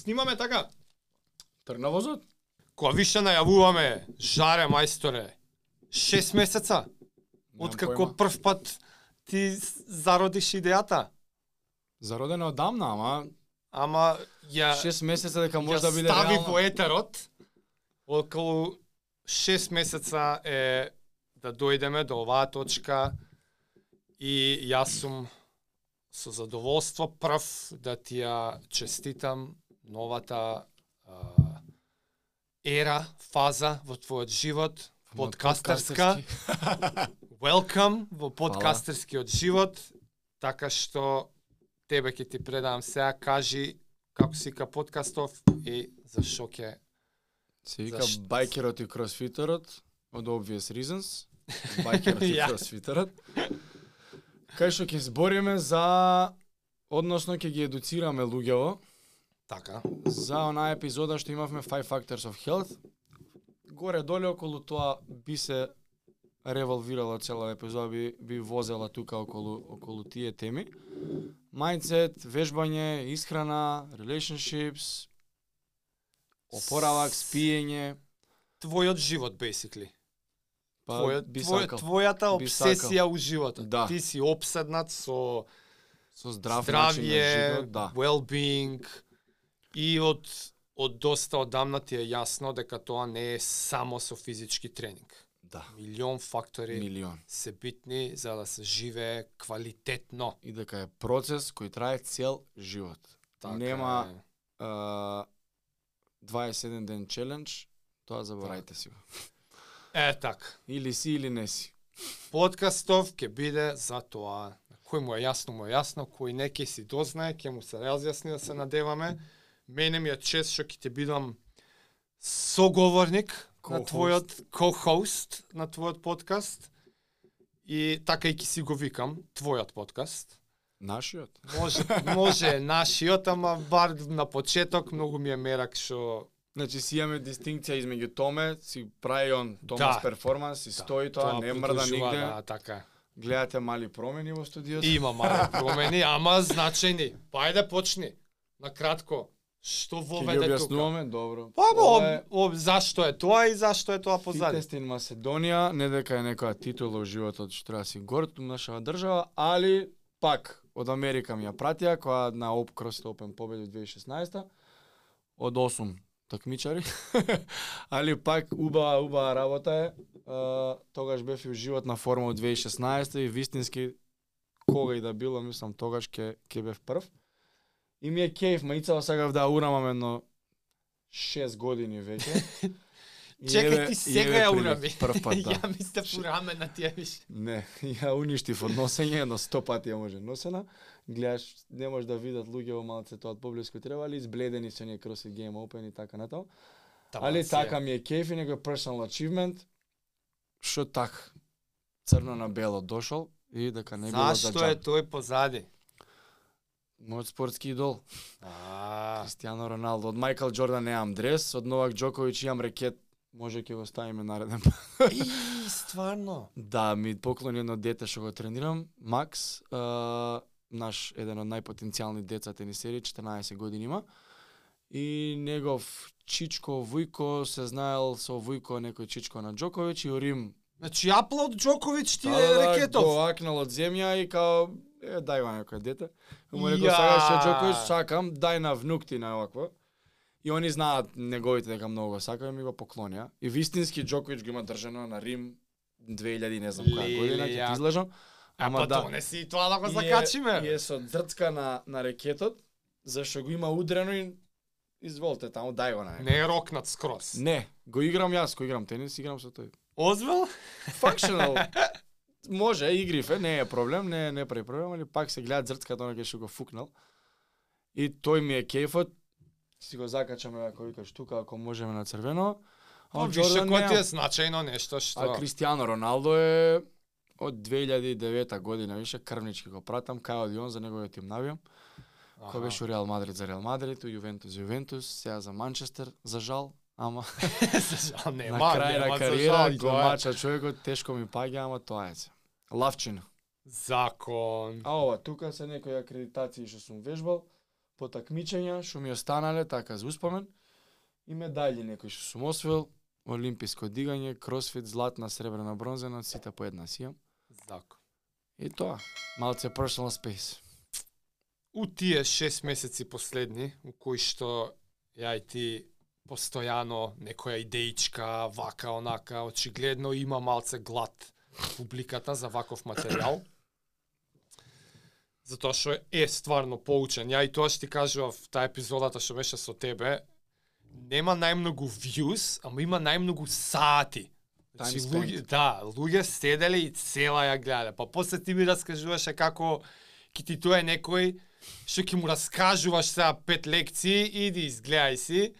Снимаме така. Трнавозот? Кога више најавуваме, жаре мајсторе, 6 месеца, откако прв пат ти зародиш идејата. Зародена одамна, ама Ама ја, 6 месеца дека може да биде стави реално. во етерот, околу 6 месеца е да дојдеме до оваа точка и јас сум со задоволство прв да ти ја честитам новата а, ера, фаза во твојот живот, подкастерска. Welcome во подкастерскиот живот, така што тебе ќе ти предавам сега, кажи како си ка подкастов и зашо ќе Се вика Зашто? байкерот и кросфитерот од Obvious Reasons. Байкерот и кросфитерот. Кај што ќе збориме за односно ќе ги едуцираме луѓево така. за онаа епизода што имавме Five Factors of Health. Горе доле околу тоа би се револвирала цела епизода, би, би возела тука околу, околу тие теми. Mindset, вежбање, исхрана, relationships, опоравак, спиење, Твојот живот basically. па Твојот, би твој, твојата обсесија у животот. Да. Ти си обседнат со со здрав начин на здравје, живот, да. well-being и од од доста одамна ти е јасно дека тоа не е само со физички тренинг. Да. Милион фактори Милион. се битни за да се живее квалитетно. И дека е процес кој трае цел живот. Така Нема е. а, 21 ден челендж, тоа заборајте си го. Е, така. Или си или не си. Подкастов ќе биде за тоа. Кој му е јасно, му е јасно, кој не ќе си дознае, ќе му се разјасни да се надеваме. Мене ми е чест што ќе ти бидам соговорник на Co-host. твојот ко-хост на твојот подкаст. И така и ќе си го викам, твојот подкаст. Нашиот? Може, може нашиот, ама бар на почеток многу ми е мерак што Значи си имаме дистинкција измеѓу Томе, си прави он Томас Да. перформанс, си стои тоа, не мрда нигде. Да, така. Гледате мали промени во студиото. Има мали промени, ама значајни. Па ајде почни. На кратко. Што воведе тука? објаснуваме, добро. Па Ова бо, е об, зашто е тоа и зашто е тоа позади? Фитест in Македонија, не дека е некоја титула во животот што треба да си горд нашава држава, али пак од Америка ми ја пратија која на Оп Крос Open победи 2016 од 8 такмичари. али пак убава убава работа е. А, тогаш бев и у животна форма од 2016 и вистински кога и да било, мислам тогаш ќе ќе бев прв. И ми е кејф, маицава сакав да урамам едно 6 години веќе. Чекај ти сега ја урами. Прв пат, да. Ја мислев у раме на тие виш. Не, ја уништив од носење, едно 100 пати ја може носена. Гледаш, не може да видат луѓе во малце тоа од поблиску треба, али избледени се оние CrossFit Game Open и така натаму. Али така ми е кеф и некој personal achievement, што так, црно на бело дошол и дека не било за Зашто е тој позади? Мојот спортски идол, А, Кристијано Роналдо. Од Майкл Џордан немам дрес, од Новак Џоковиќ имам рекет, може ќе го ставиме нареден пат. и стварно. Да, ми поклони едно дете што го тренирам, Макс, а, наш еден од најпотенцијални деца тенисери, 14 години има. И негов чичко Вујко се знаел со Вујко некој чичко на Џоковиќ и Рим Значи Аплод Џоковиќ ти Да, е да, да, рекетов. Го акнал од земја и као е дај ва некој дете. И Му рекол Ја. сакаш ја Џоковиќ, сакам, дај на внук ти на овакво. И они знаат неговите дека многу го сакаат и ми го поклонија. И вистински Џоковиќ го има држано на Рим 2000 не знам која година, ќе ти излежам. Ама Ама да. донеси и тоа да го е- закачиме. И е со дрцка на на рекетот, зашто го има удрено и изволте таму дај го на него. Не е рокнат скрос. Не, го играм јас, кој играм тенис, играм со тој. Озвел? Functional. Може, игрифе, не е проблем, не не прави проблем, али пак се гледа зрцката онака што го фукнал. И тој ми е кејфот. Си го закачаме ако викаш тука ако можеме на црвено. Па А више Џордан кој ти е значајно нешто што... А Кристијано Роналдо е од 2009 година, више крвнички го пратам, кај он за неговиот тим навијам. Кој беше Реал Мадрид за Реал Мадрид, у Јувентус за Јувентус, сега за Манчестер, за жал, ама нема, на крај на кариера жал, го тоа е мача човекот, тешко ми паѓа, ама тоа е. се. Лавчина. Закон. А ова, тука се некои акредитации што сум вежбал. по такмичења што ми останале така за успомен и медали некои што сум освоил, олимписко дигање, кросфит, златна, сребрена, бронзена, сите по една си имам. Зако. И тоа, малце personal space. У тие 6 месеци последни, у кои што ја и ти постојано некоја идеичка, вака, онака, очигледно има малце глад публиката за ваков материјал. Затоа што е стварно поучен. Ја и тоа што ти кажував таа епизодата што беше со тебе, нема најмногу views, ама има најмногу сати. Значи, луѓе, да, луѓе седеле и цела ја гледаде. Па после ти ми раскажуваше како ки ти тоа е некој што ќе му раскажуваш сега пет лекции, иди изгледај си.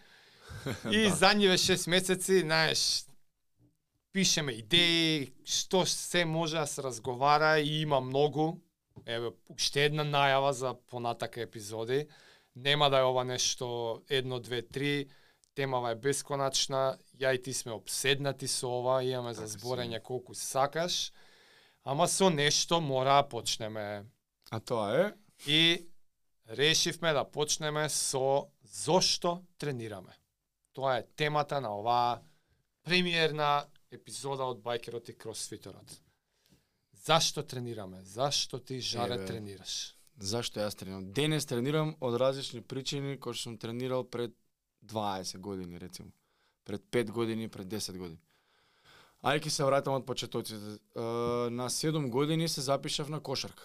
И Да. задниве 6 месеци, знаеш, пишеме идеи, што се може да се разговара и има многу. Еве, уште една најава за понатака епизоди. Нема да е ова нешто едно, две, три. Темава е бесконачна. Ја и ти сме обседнати со ова, имаме за Така зборење колку сакаш. Ама со нешто мора да почнеме. А тоа е И решивме да почнеме со зошто тренираме. Тоа е темата на оваа премиерна епизода од Байкерот и Кросфитерот. Зашто тренираме? Зашто ти жаре Еве. тренираш? зашто јас тренирам. Денес тренирам од различни причини кои што сум тренирал пред 20 години рецимо. Пред 5 години, пред 10 години. Ајде се вратам од почетоците. На 7 години се запишав на кошарка.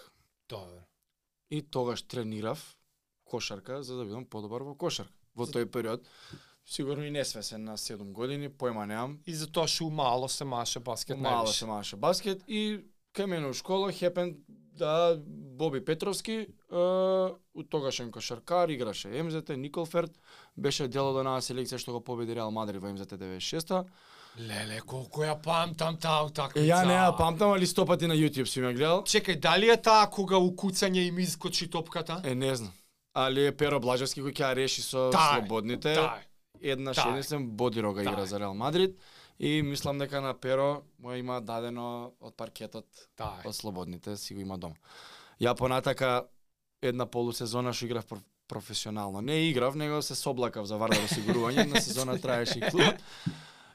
Добро. И тогаш тренирав кошарка за да бидам подобар во кошарка. Во тој период сигурно и несвесен на 7 години, појма немам. И затоа што мало се маше баскет Мало се маше баскет и кај мене у школа хепен да Боби Петровски, е, у тогашен кошаркар, играше МЗТ, Николферд, беше дел од онаа селекција што го победи Реал Мадрид во МЗТ 96-та. Леле, колку ја памтам таа утакмица. ја не ја памтам, али сто пати на YouTube си ме гледал. Чекај, дали е таа кога укуцање им искочи топката? Е, не знам. Али е Перо Блажевски кој ќе ја реши со Таа е, слободните. Таа е. Една Таа е. шедесен Бодирога Таа игра за Реал Мадрид и мислам дека на Перо му има дадено од паркетот Таа е. од слободните си го има дома. Ја понатака една полусезона што играв проф- професионално. Не играв, него се соблакав за Вардар осигурување, една сезона траеше и клуб.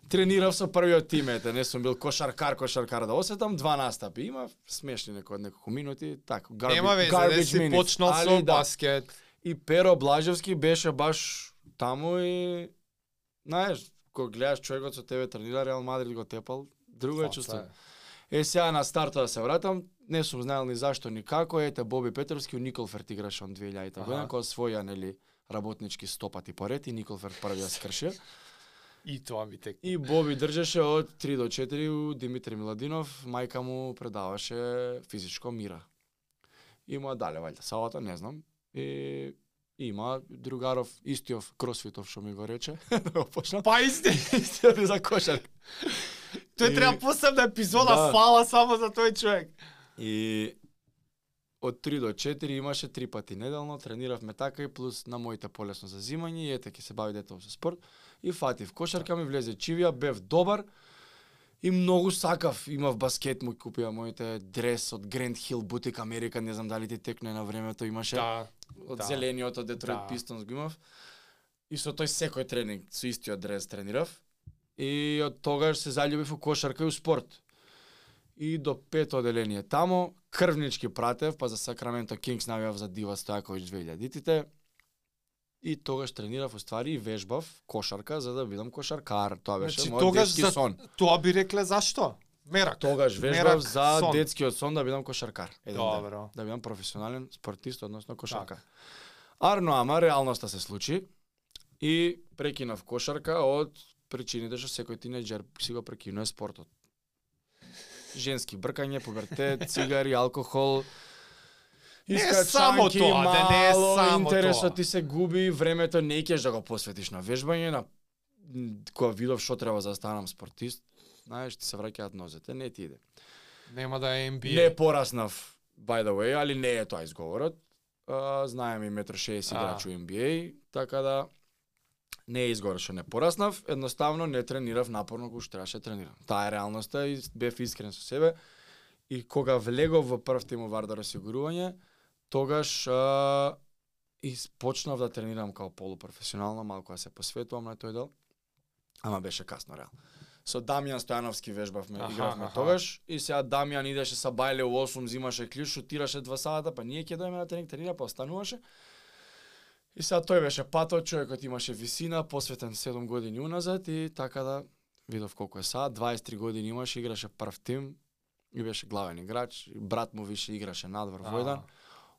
Тренирав со првиот тим, ете, не сум бил кошаркар, кошаркар да осетам, два настапи имав, смешни некои од неколку минути, така, garbage, Нема везе, garbage си minutes. почнал со да. баскет. И Перо Блажевски беше баш таму и знаеш, кога гледаш човекот со тебе тренира Реал Мадрид го тепал, друго е чувство. е. Сега на старта да се вратам, не сум знаел ни зашто ни како, ете Боби Петровски у Николферт играше он 2000 Аха. година, кога своја нели работнички стопати поред и Николферт првиот скрши. И тоа ми тек. И Боби држеше од 3 до 4 у Димитри Миладинов, мајка му предаваше физичко мира. И му ја дале вајда сабата, не знам. И има другаров Истиов Кросфитов што ми го рече да. Па исти. Истиот е за кошарка. Тој И- треба посебна епизода Да. фала само за тој човек. И од 3 до 4 имаше три пати неделно, трениравме така и плюс на моите полесно за зимање, и ете ќе се бави детето со спорт. И фатив кошарка ми влезе чивија, бев добар и многу сакав. Имав баскет, му купија моите дрес од Grand Hill Boutique Америка, не знам дали ти текне на времето, имаше Да. Од да. зелениот од Детройт Да. Pistons го имав. И со тој секој тренинг, со истиот дрес тренирав. И од тогаш се заљубив во кошарка и у спорт. И до пето оделение тамо, крвнички пратев, па за Сакраменто Кингс навијав за Дива Стојаковиќ 2000-тите. И тогаш тренирав уствари и вежбав кошарка за да бидам кошаркар. Тоа беше Значи, мојот тогаш детски за- сон. Тоа би рекле зашто? Мерак. Тогаш вежбав Мерак за сон. детскиот сон да бидам кошаркар. Еден ден. Добро. Да бидам професионален спортист, односно кошаркар. Така. Арно ама реалноста се случи и прекинав кошарка од причините што секој тинеџер си го прекинува спортот. Женски бркање, пубертет, цигари, алкохол, Не е само искачанки, тоа, да не е мало, само интересот тоа. ти се губи, времето не ќе да го посветиш на вежбање, на кога видов што треба за да станам спортист, знаеш, ти се враќаат нозете, не ти иде. Нема да е NBA. Не пораснав, by the way, али не е тоа изговорот. А, знаем и метро 60 А. играч у NBA, така да не е изговор што не пораснав, едноставно не тренирав напорно кој што требаше да тренирам. Таа е реалноста и бев искрен со себе. И кога влегов во прв тим Вардар осигурување, тогаш а, И почнав да тренирам као полупрофесионално, малку да се посветувам на тој дел. Ама беше касно реал. Со Дамјан Стојановски вежбавме, Аха, игравме аха. тогаш и сега Дамјан идеше са бајле у 8, взимаше клjuč, шутираше два сата, па ние ќе дојме на тренинг, тренира, па остануваше. И сега тој беше патот, човекот имаше висина, посветен 7 години уназад и така да видов колку е сад, 23 години имаше, играше прв тим и беше главен играч, брат му више играше надвор во еден.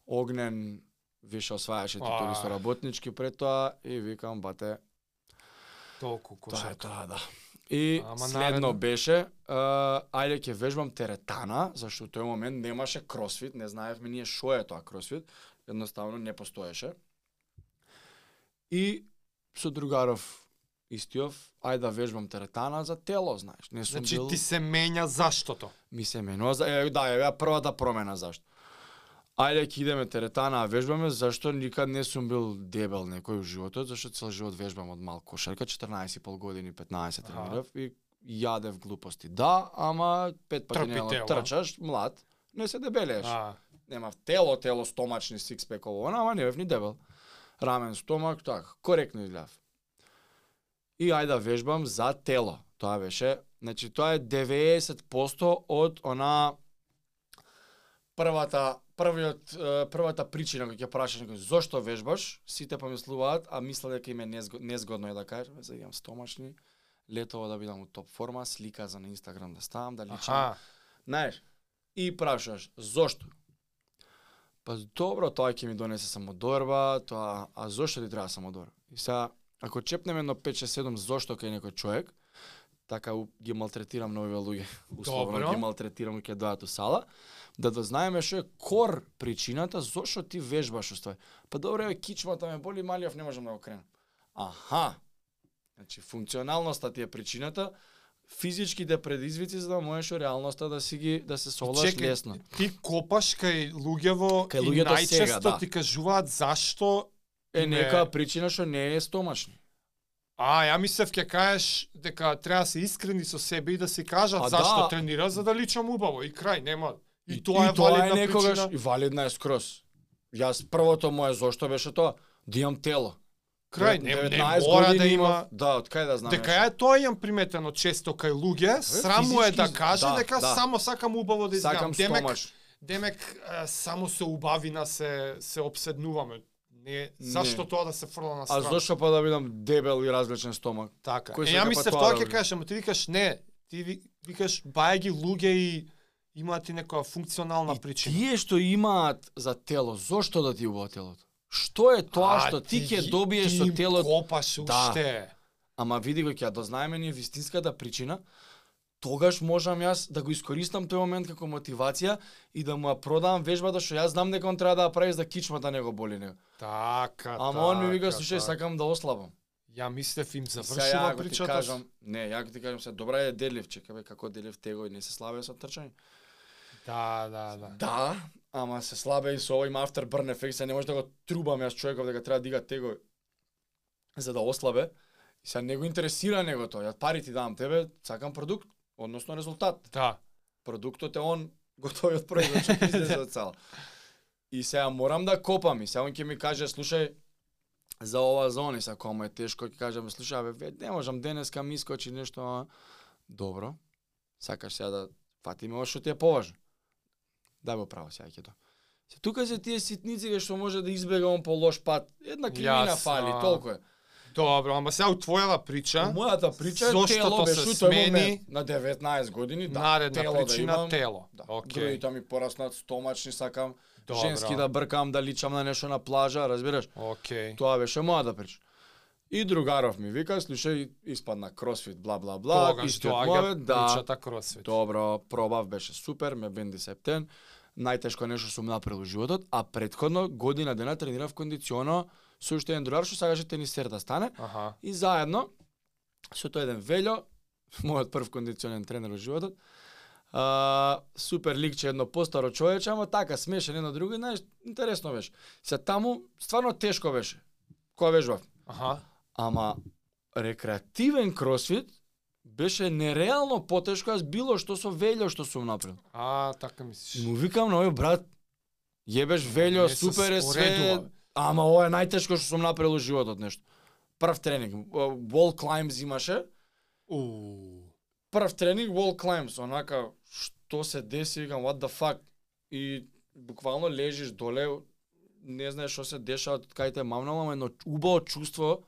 Огнен више освајаше титули со работнички пред тоа и викам бате Толку Тоа е кошарка. тоа, да. И Ама следно наредно? беше, а, ајде ќе вежбам теретана, зашто во тој момент немаше кросфит, не знаевме ние што е тоа кросфит, едноставно не постоеше. И со другаров истиов, ајде да вежбам теретана за тело, знаеш. Не сум Значи бил, ти се менја заштото. ми се менува, за, е, да, е првата промена зашто. Ајде ќе идеме теретана, а вежбаме, зашто никад не сум бил дебел некој во животот, зашто цел живот вежбам од мал кошарка, 14 и пол години, 15 Аха. тренирав и јадев глупости. Да, ама пет пати тело. трчаш, млад, не се дебелееш. А, Немав тело, тело, стомачни, сикспек, ово, ама не бев ни дебел. Рамен, стомак, така, коректно изгледав. И ајде да вежбам за тело. Тоа беше, значи тоа е 90% од она првата првиот првата причина кога ќе прашаш некој зошто вежбаш, сите помислуваат, а мислат дека им е незго, незгодно е да кажеш, за имам стомачни, летово да бидам у топ форма, слика за на Инстаграм да ставам, да личам. Знаеш, и прашаш, зошто? Па добро, тоа ќе ми донесе самодорба, тоа, а зошто ти треба самодорба? И сега, ако чепнеме едно 5-6-7 зошто кај некој човек, така ги малтретирам на овие луѓе, условно ги малтретирам ќе дојат у сала, да дознаеме што е кор причината зошто ти вежбаш уствари. Па добре, еве кичмата ме боли, малиов не можам да го кренам. Аха. Значи функционалноста ти е причината, физичките предизвици за да можеш реалноста да си ги да се солаш Чекај, лесно. Ти копаш кај луѓево Кај и најчесто сега, да. ти кажуваат зашто Е не- нека причина што не е стомачни. А, ја мислев ќе кажеш дека треба да се искрени со себе и да си кажат А, зашто да. тренира за да личам убаво и крај, нема. И, тоа е валидна причина. и валидна е скроз. Јас првото мое зошто беше тоа, да имам тело. Крај, не, не 19 мора да има Да, од кај да знам. Дека ја тоа имам приметено често кај луѓе, срам му е да каже да, дека да. само сакам убаво да изгледам. Сакам Демек, стомаш. демек е, само со убавина се се обседнуваме. Не, зашто Не. тоа да се фрла на А страна? зошто па да бидам дебел и различен стомак? Така. Кој Е, ја мислев тоа тоа ќе кажеш, ама ти викаш не. Ти ви- викаш баја ги луѓе и имаат и некоја функционална И причина. тие што имаат за тело, зошто да ти убаво телото? Што е тоа А, што ти ќе добиеш со телото? Копаш Да. уште. Ама види го ќе дознаеме ние вистинската причина, тогаш можам јас да го искористам тој момент како мотивација и да му ја продавам вежбата што јас знам дека он треба да ја прави за да кичмата не го боли него. Така, Ама он ми вика, така, слушај, така. сакам да ослабам. Ја мислев им завршува причата. кажам, не, ја ти кажам се, добра е бе, како делив tego и не се слабе со трчање. Да, да, да. Да, ама се слабе и со овој има afterburn ефект, се не може да го трубам јас човеков дека треба да дига tego за да ослабе. И сега не го интересира него тоа. Ја пари ти давам тебе, сакам продукт, односно резултат. Да. Продуктот е он готовиот производ што излезе од сала. И сега морам да копам и сега он ќе ми каже, слушај, за ова зона, и сега кому е тешко, ќе кажам, слушај, абе, ве, не можам денеска ми искочи нешто. Добро, сакаш сега да фатиме ова што ти е поважно. Дај го право сега ќе тоа. Се тука се тие ситници кај што може да избега он по лош пат. Една кримина Јасно. фали, толку е. Добро, ама сега у твојава прича, У мојата прича е тело беше се смени, на 19 години, да, наредна тело причина да имам, тело. Да. Океј. Грудите ми пораснат, стомачни сакам, Добро. женски да бркам, да личам на нешто на плажа, разбираш? Океј. Тоа беше мојата прича. И другаров ми вика, слушај, испадна кросфит, бла бла бла, Тогаш доаѓа мовет, да. причата кросфит. Добро, пробав, беше супер, ме бенди септен. Најтешко нешто сум направил во животот, а предходно година дена тренирав кондиционо со уште еден другар што сакаше тенисер да стане. Аха. И заедно со тој еден Велјо, мојот прв кондиционен тренер во животот, а, супер ликче, едно постаро човече, ама така смешен едно друго, знаеш, интересно беше. Се таму стварно тешко беше. Кога вежбав. Аха. Ама рекреативен кросфит беше нереално потешко аз било што со Велјо што сум направил. А, така мислиш. Му викам на овој брат, јебеш Велјо, Не супер е све. Ама ова е најтешко што сум направил во животот нешто. Прв тренинг, wall climbs имаше, У. прв тренинг wall climbs, онака што се деси, викам what the fuck и буквално лежиш доле, не знаеш што се дешава, кај те мамнало, ама едно убаво чувство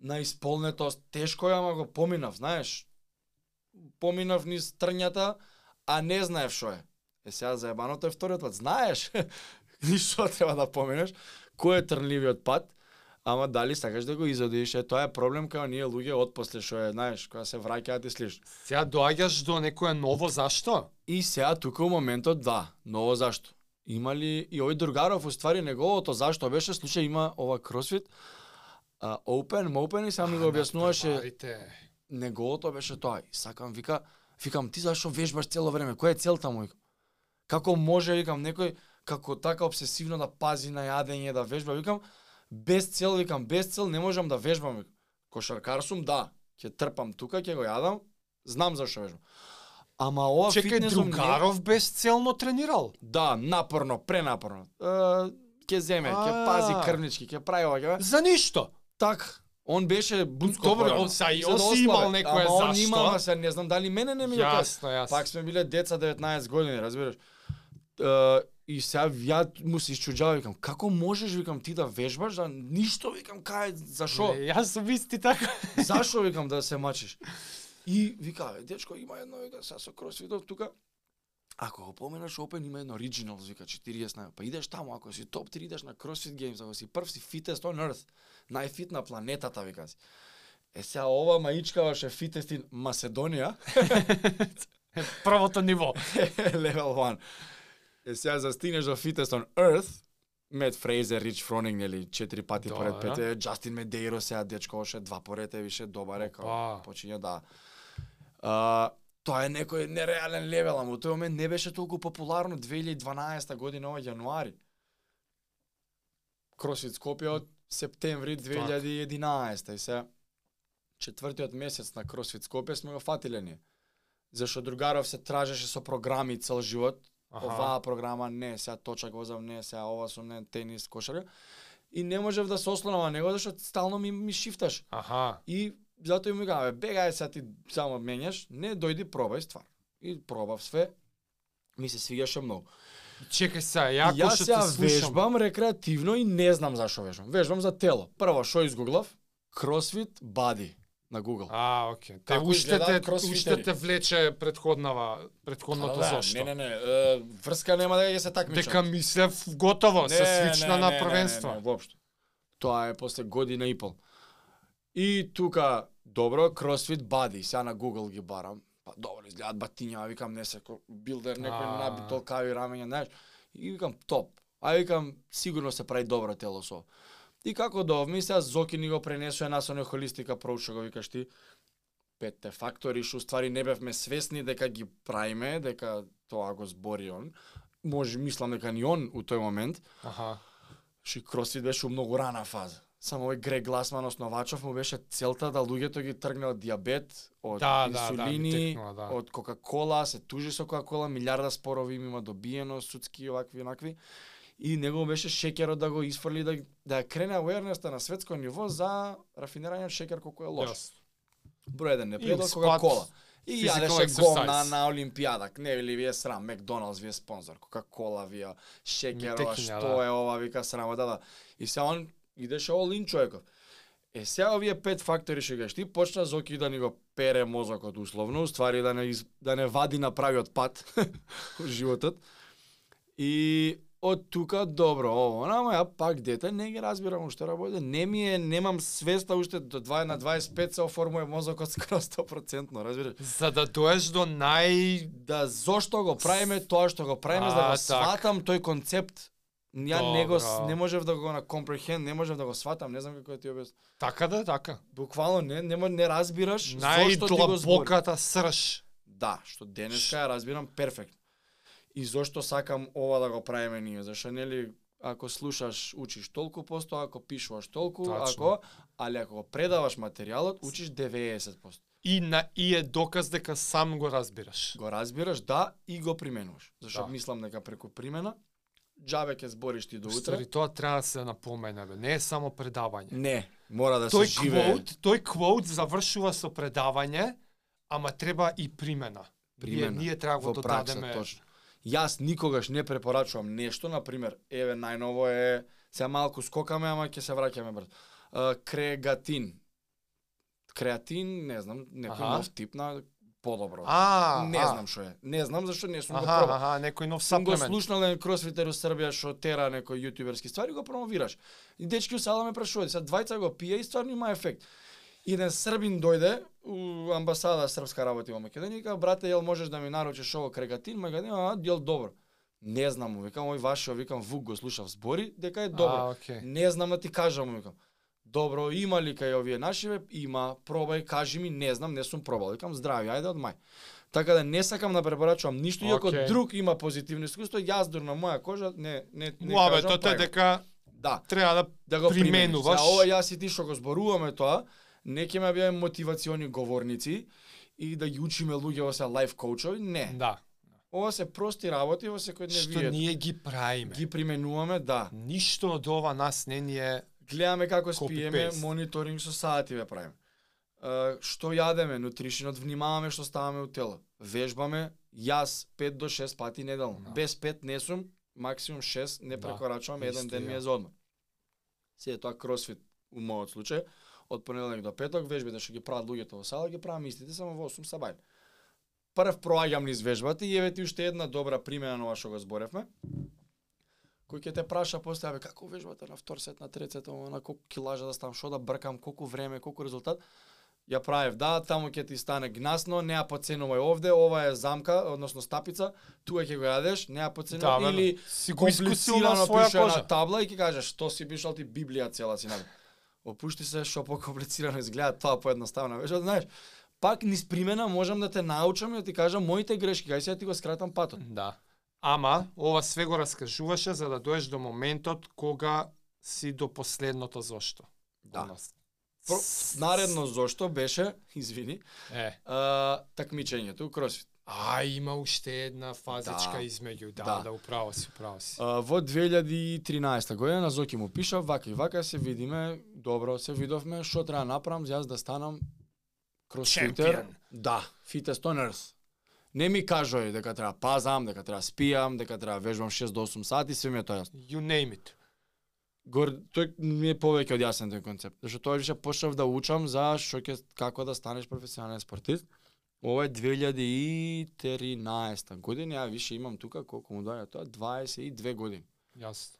на исполнетост, тешко е, ама го поминав, знаеш. Поминав низ трњата, а не знаев што е. Е сега заебаното е вториот пат, знаеш ништо треба да поминеш, кој е трнливиот пат, ама дали сакаш да го изодиш, е тоа е проблем као ние луѓе од после што е, знаеш, кога се враќаат и слиш. Сега доаѓаш до некое ново зашто? И сега тука у моментот да, ново зашто. Има ли и овој другаров уствари неговото зашто беше случај има ова кросфит а, open, open и сам ми го објаснуваше неговото беше тоа. И сакам вика, викам ти зашо вежбаш цело време? Која е целта му? Како може викам некој како така обсесивно да пази на јадење, да вежба, викам без цел, викам без цел не можам да вежбам. Викам. Кошаркар сум, да, ќе трпам тука, ќе го јадам, знам зашо вежбам. Ама ова Чекај, фитнесом не- другаров безцелно тренирал. Да, напорно, пренапорно. Е, ќе земе, ќе пази крвнички, ќе прави ова, ќе За ништо. Так, он беше буцко Добро, порано. са и За он си ослабе. имал некое Ама он зашто. има, ама се не знам дали мене не ми го кажа. Јасно, јасно. Пак сме биле деца 19 години, разбираш. Е, и сега ја му се исчуѓава, викам, како можеш, викам, ти да вежбаш, да ништо, викам, кај, зашо? Не, Јас сум исти така. Зашо, викам, да се мачиш? И вика, «Е, дечко, има едно, вика, сега со кросфитот тука, Ако го поменаш Open има едно Originals, вика 40 на, па идеш таму, ако си топ 3 идеш на CrossFit Games, ако си прв си fittest on earth, најфит на планетата, вика си. Е сега ова маичка беше fittest in Macedonија, Првото ниво. level 1. Е сега за стигнеш до fittest on earth, Мет Фрейзер, Рич Фронинг, нели, четири пати Добра. поред пете, Джастин Медейро сега дечко оше два поред е више добар е, почиња да. А, тоа е некој нереален левел, ама тој момент не беше толку популарно 2012 година ова јануари. Кросфит Скопје од септември 2011 и се четвртиот месец на Кросфит Скопје сме го фатиле ние. Зашто другаров се тражеше со програми цел живот, Аха. оваа програма не, сега точак возам не, сега ова сум не, тенис, кошарка. И не можев да се ослонам на него, зашто стално ми, ми шифташ. Аха. И затоа кажа, бе, бегај сега ти само менјаш, не дојди пробај ствар. И пробав све, ми се свигаше многу. Чекај И јако јас што те слушам. вежбам рекреативно и не знам зашо вежбам. Вежбам за тело. Прво што изгуглав? CrossFit Body на Google. А, окей. Те Како уште те, уште те влече предходнава, предходното Да, зошто. Не, не, не, е, врска нема да ја се такмичам. Дека мислев готово, се свична на првенство. Не, не, не, воопшто. Тоа е после година и пол. И тука, добро, CrossFit Body, сега на Google ги барам. Па добро, изгледаат батиња, викам не се билдер, некој А. наби толкави рамења, знаеш. И викам топ. А викам сигурно се прави добро тело со. И како довми, сега Зоки ни го пренесува нас оној холистика што го викаш ти. Петте фактори, што ствари не бевме свесни дека ги правиме, дека тоа го збори он. Може, мислам дека ни он у тој момент. Аха. Ши кросфит беше у многу рана фаза. Само овој Грег Гласман основачов му беше целта да луѓето ги тргне од диабет, од Да, да, да, инсулини, текнува, да. од Кока-кола, се тужи со Кока-кола, милиарда спорови им има добиено, судски овакви и онакви. И него беше шеќерот да го изфрли да да крене awareness на светско ниво за рафинирање шеќер колку е лош. Јас. Број еден не пријател спад, Кока-кола. И јадеше гомна на Олимпијада. Не ви ли ви е срам, Макдоналдс ви е спонзор, Кока-кола ви е, шеќер, Ми ова, текиња, што да. е ова, вика срамо, да, да. И сега он идеше all in човеков. Е, сега овие пет фактори што кажеш ти, почна Зоки да ни го пере мозокот условно, ствари да не, из, да не вади на правиот пат во животот. И од тука добро, ово, ама ја пак дете не ги разбирам уште работи. Не ми е, немам свеста уште до 2 на 25 се оформува мозокот скоро 100%, разбираш? За да доеш до нај да зошто го правиме тоа што го правиме за да А, го так. сватам тој концепт. Ја не го не можев да го на comprehend, не можев да го сватам, не знам како да ти објаснам. така да, така. Буквално не не, не разбираш зошто ти го. Најдлабоката срж. Да, што денеска ја разбирам перфектно. И зошто сакам ова да го правиме ние, зашто нели ако слушаш учиш толку посто, ако пишуваш толку, Тачно. ако али ако го предаваш материјалот учиш 90%. И на и е доказ дека сам го разбираш. Го разбираш, да, и го применуваш. Зашто Да. мислам дека преку примена џабе ќе збориш ти до утре. Ствари, тоа треба да се напомене, бе. Не е само предавање. Не, мора да тој се живее. квоут, тој квоут завршува со предавање, ама треба и примена. Примена, Ние, ние треба да во го додадеме. точно. Јас никогаш не препорачувам нешто, на пример, еве најново е сега малку скокаме, ама ќе се враќаме брзо. Крегатин. Креатин, не знам, некој нов тип на подобро. А, не знам што е. Не знам зашто не сум го пробал. аха, некој нов Сум го саплемент. слушнал еден кросфитер у Србија што тера некои јутуберски ствари го промовираш. И дечки у сала ме прашуваат, сега двајца го пие и стварно има ефект. И еден србин дојде у амбасада српска работи во Македонија и као брате јел можеш да ми наручиш ово крегатин, ма ga а јел добро. Не знам, му викам, ој вашиот, викам, Вук го слушав збори, дека е добро. А, окей. Не знам да ти кажам, му викам. Добро, има ли кај овие нашиве? Има, пробај, кажи ми, не знам, не сум пробал. Викам, здрави, ајде од мај. Така да не сакам да препорачувам ништо, иако Окей. друг има позитивно искуство, јас дур на моја кожа не не не Муабе, кажам, тоа дека Да, треба да да го применуваш. применуваш. Ова јас и ти што го зборуваме тоа, не ќе ме биеме мотивациони говорници и да ги учиме луѓе во се лайф коучови, не. Да. Ова се прости работи во секој Што дневијет. ние ги правиме. Ги применуваме, да. Ништо од ова нас не ни е Гледаме како спиеме, мониторинг со сати ве правиме. Што јадеме, нутришенот, внимаваме што ставаме у тело. Вежбаме, јас 5 до 6 пати неделно. Да. Без 5 не сум, максимум 6 не Да, прекорачувам, еден исто ден ми е за одмор. Се тоа кросфит у мојот случај, од понеделник до петок, вежбите што ги прават луѓето во сала, ги правам истите само во 8 сабај. Прв проаѓам низ вежбата и еве ти уште една добра примена на ова што го зборевме. Кој ќе те праша после, абе, како вежбата на втор сет, на трет сет, на колку килажа да ставам, што да бркам, колку време, колку резултат. Ја правев, да, таму ќе ти стане гнасно, не ја поценувај овде, ова е замка, односно стапица, тука ќе го јадеш, не ја поценувај, Да, или си го искусил на комплицирано своја пише на табла и ќе кажеш, што си пишал ти Библија цела си наби. Опушти се што покомплицирано изгледа тоа поедноставно. Веќе знаеш, пак низ примена можам да те научам и да ти кажам моите грешки, кај сега ти го скратам патот. Да. Ама, ова све го раскажуваше за да доеш до моментот кога си до последното зошто. Да. Про, наредно зошто беше, извини, Е. а, такмичењето, кросфит. А, има уште една фазичка Да. измеѓу. Да, Да. да, управо си, управо си. А, во 2013 година на Зоки му пиша, вака и вака се видиме, добро се видовме, што треба направам јас да станам кросфитер. Да, toners. Не ми кажој дека треба пазам, дека треба спијам, дека треба вежбам 6 до 8 сати, све ми е тоа јасно. You name it. Гор, тој ми е повеќе од јасен тој концепт. Зашто тоа више почнав да учам за што ќе како да станеш професионален спортист. Ова е 2013 година, ја више имам тука колку му доаѓа тоа 22 години. Јасно.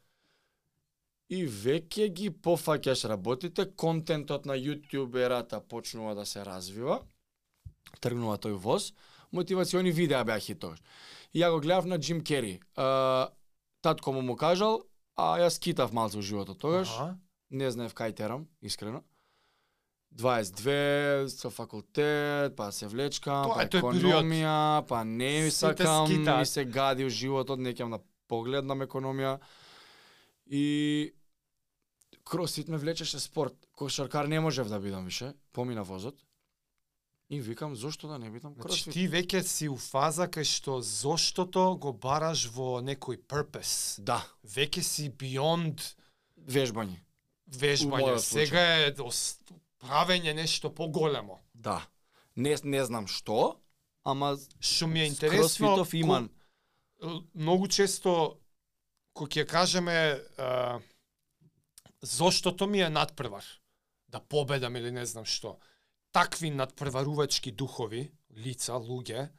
И веќе ги пофаќаш работите, контентот на YouTube ерата почнува да се развива, тргнува тој воз, мотивациони видеа беа хитоваш. И ја го гледав на Джим Кери. А, татко му му кажал, а јас китав малце во животот тогаш, Аха. не знаев кај терам, искрено. 22, со факултет, па се влечкам, Тоа па економија, па не сакам, ми се гади животот, не ќе на погледнам економија. И кросфит ме влечеше спорт. Кошаркар не можев да бидам више, помина возот. И викам, зошто да не бидам Значи кросфит? ти веќе си у фаза кај што заштото го бараш во некој purpose. Да, Веќе си beyond вежбање. Вежбање. Сега е правење нешто поголемо. Да. Не, не знам што, ама Што ми е интересно, кросфитов има ко- л- многу често кога ќе кажеме а, заштото ми е надпревар, да победам или не знам што. Такви надпреварувачки духови, лица, луѓе,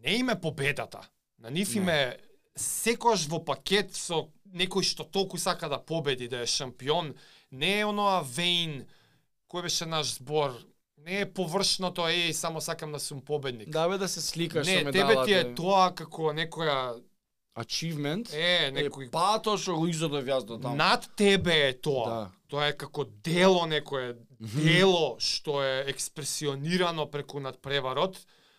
не име победата. На нив Не. име секојаш во пакет со некој што толку сака да победи, да е шампион, не е оноа Вейн, кој беше наш збор, не е површното, еј, само сакам да сум победник. Да бе да се сликаш Не, со тебе медалата. ти е тоа како некоја achievement. е Е, некој пато што го изодов јас до таму. над тебе е тоа. Да. Тоа е како дело некое дело што е експресионирано преку надпреварот,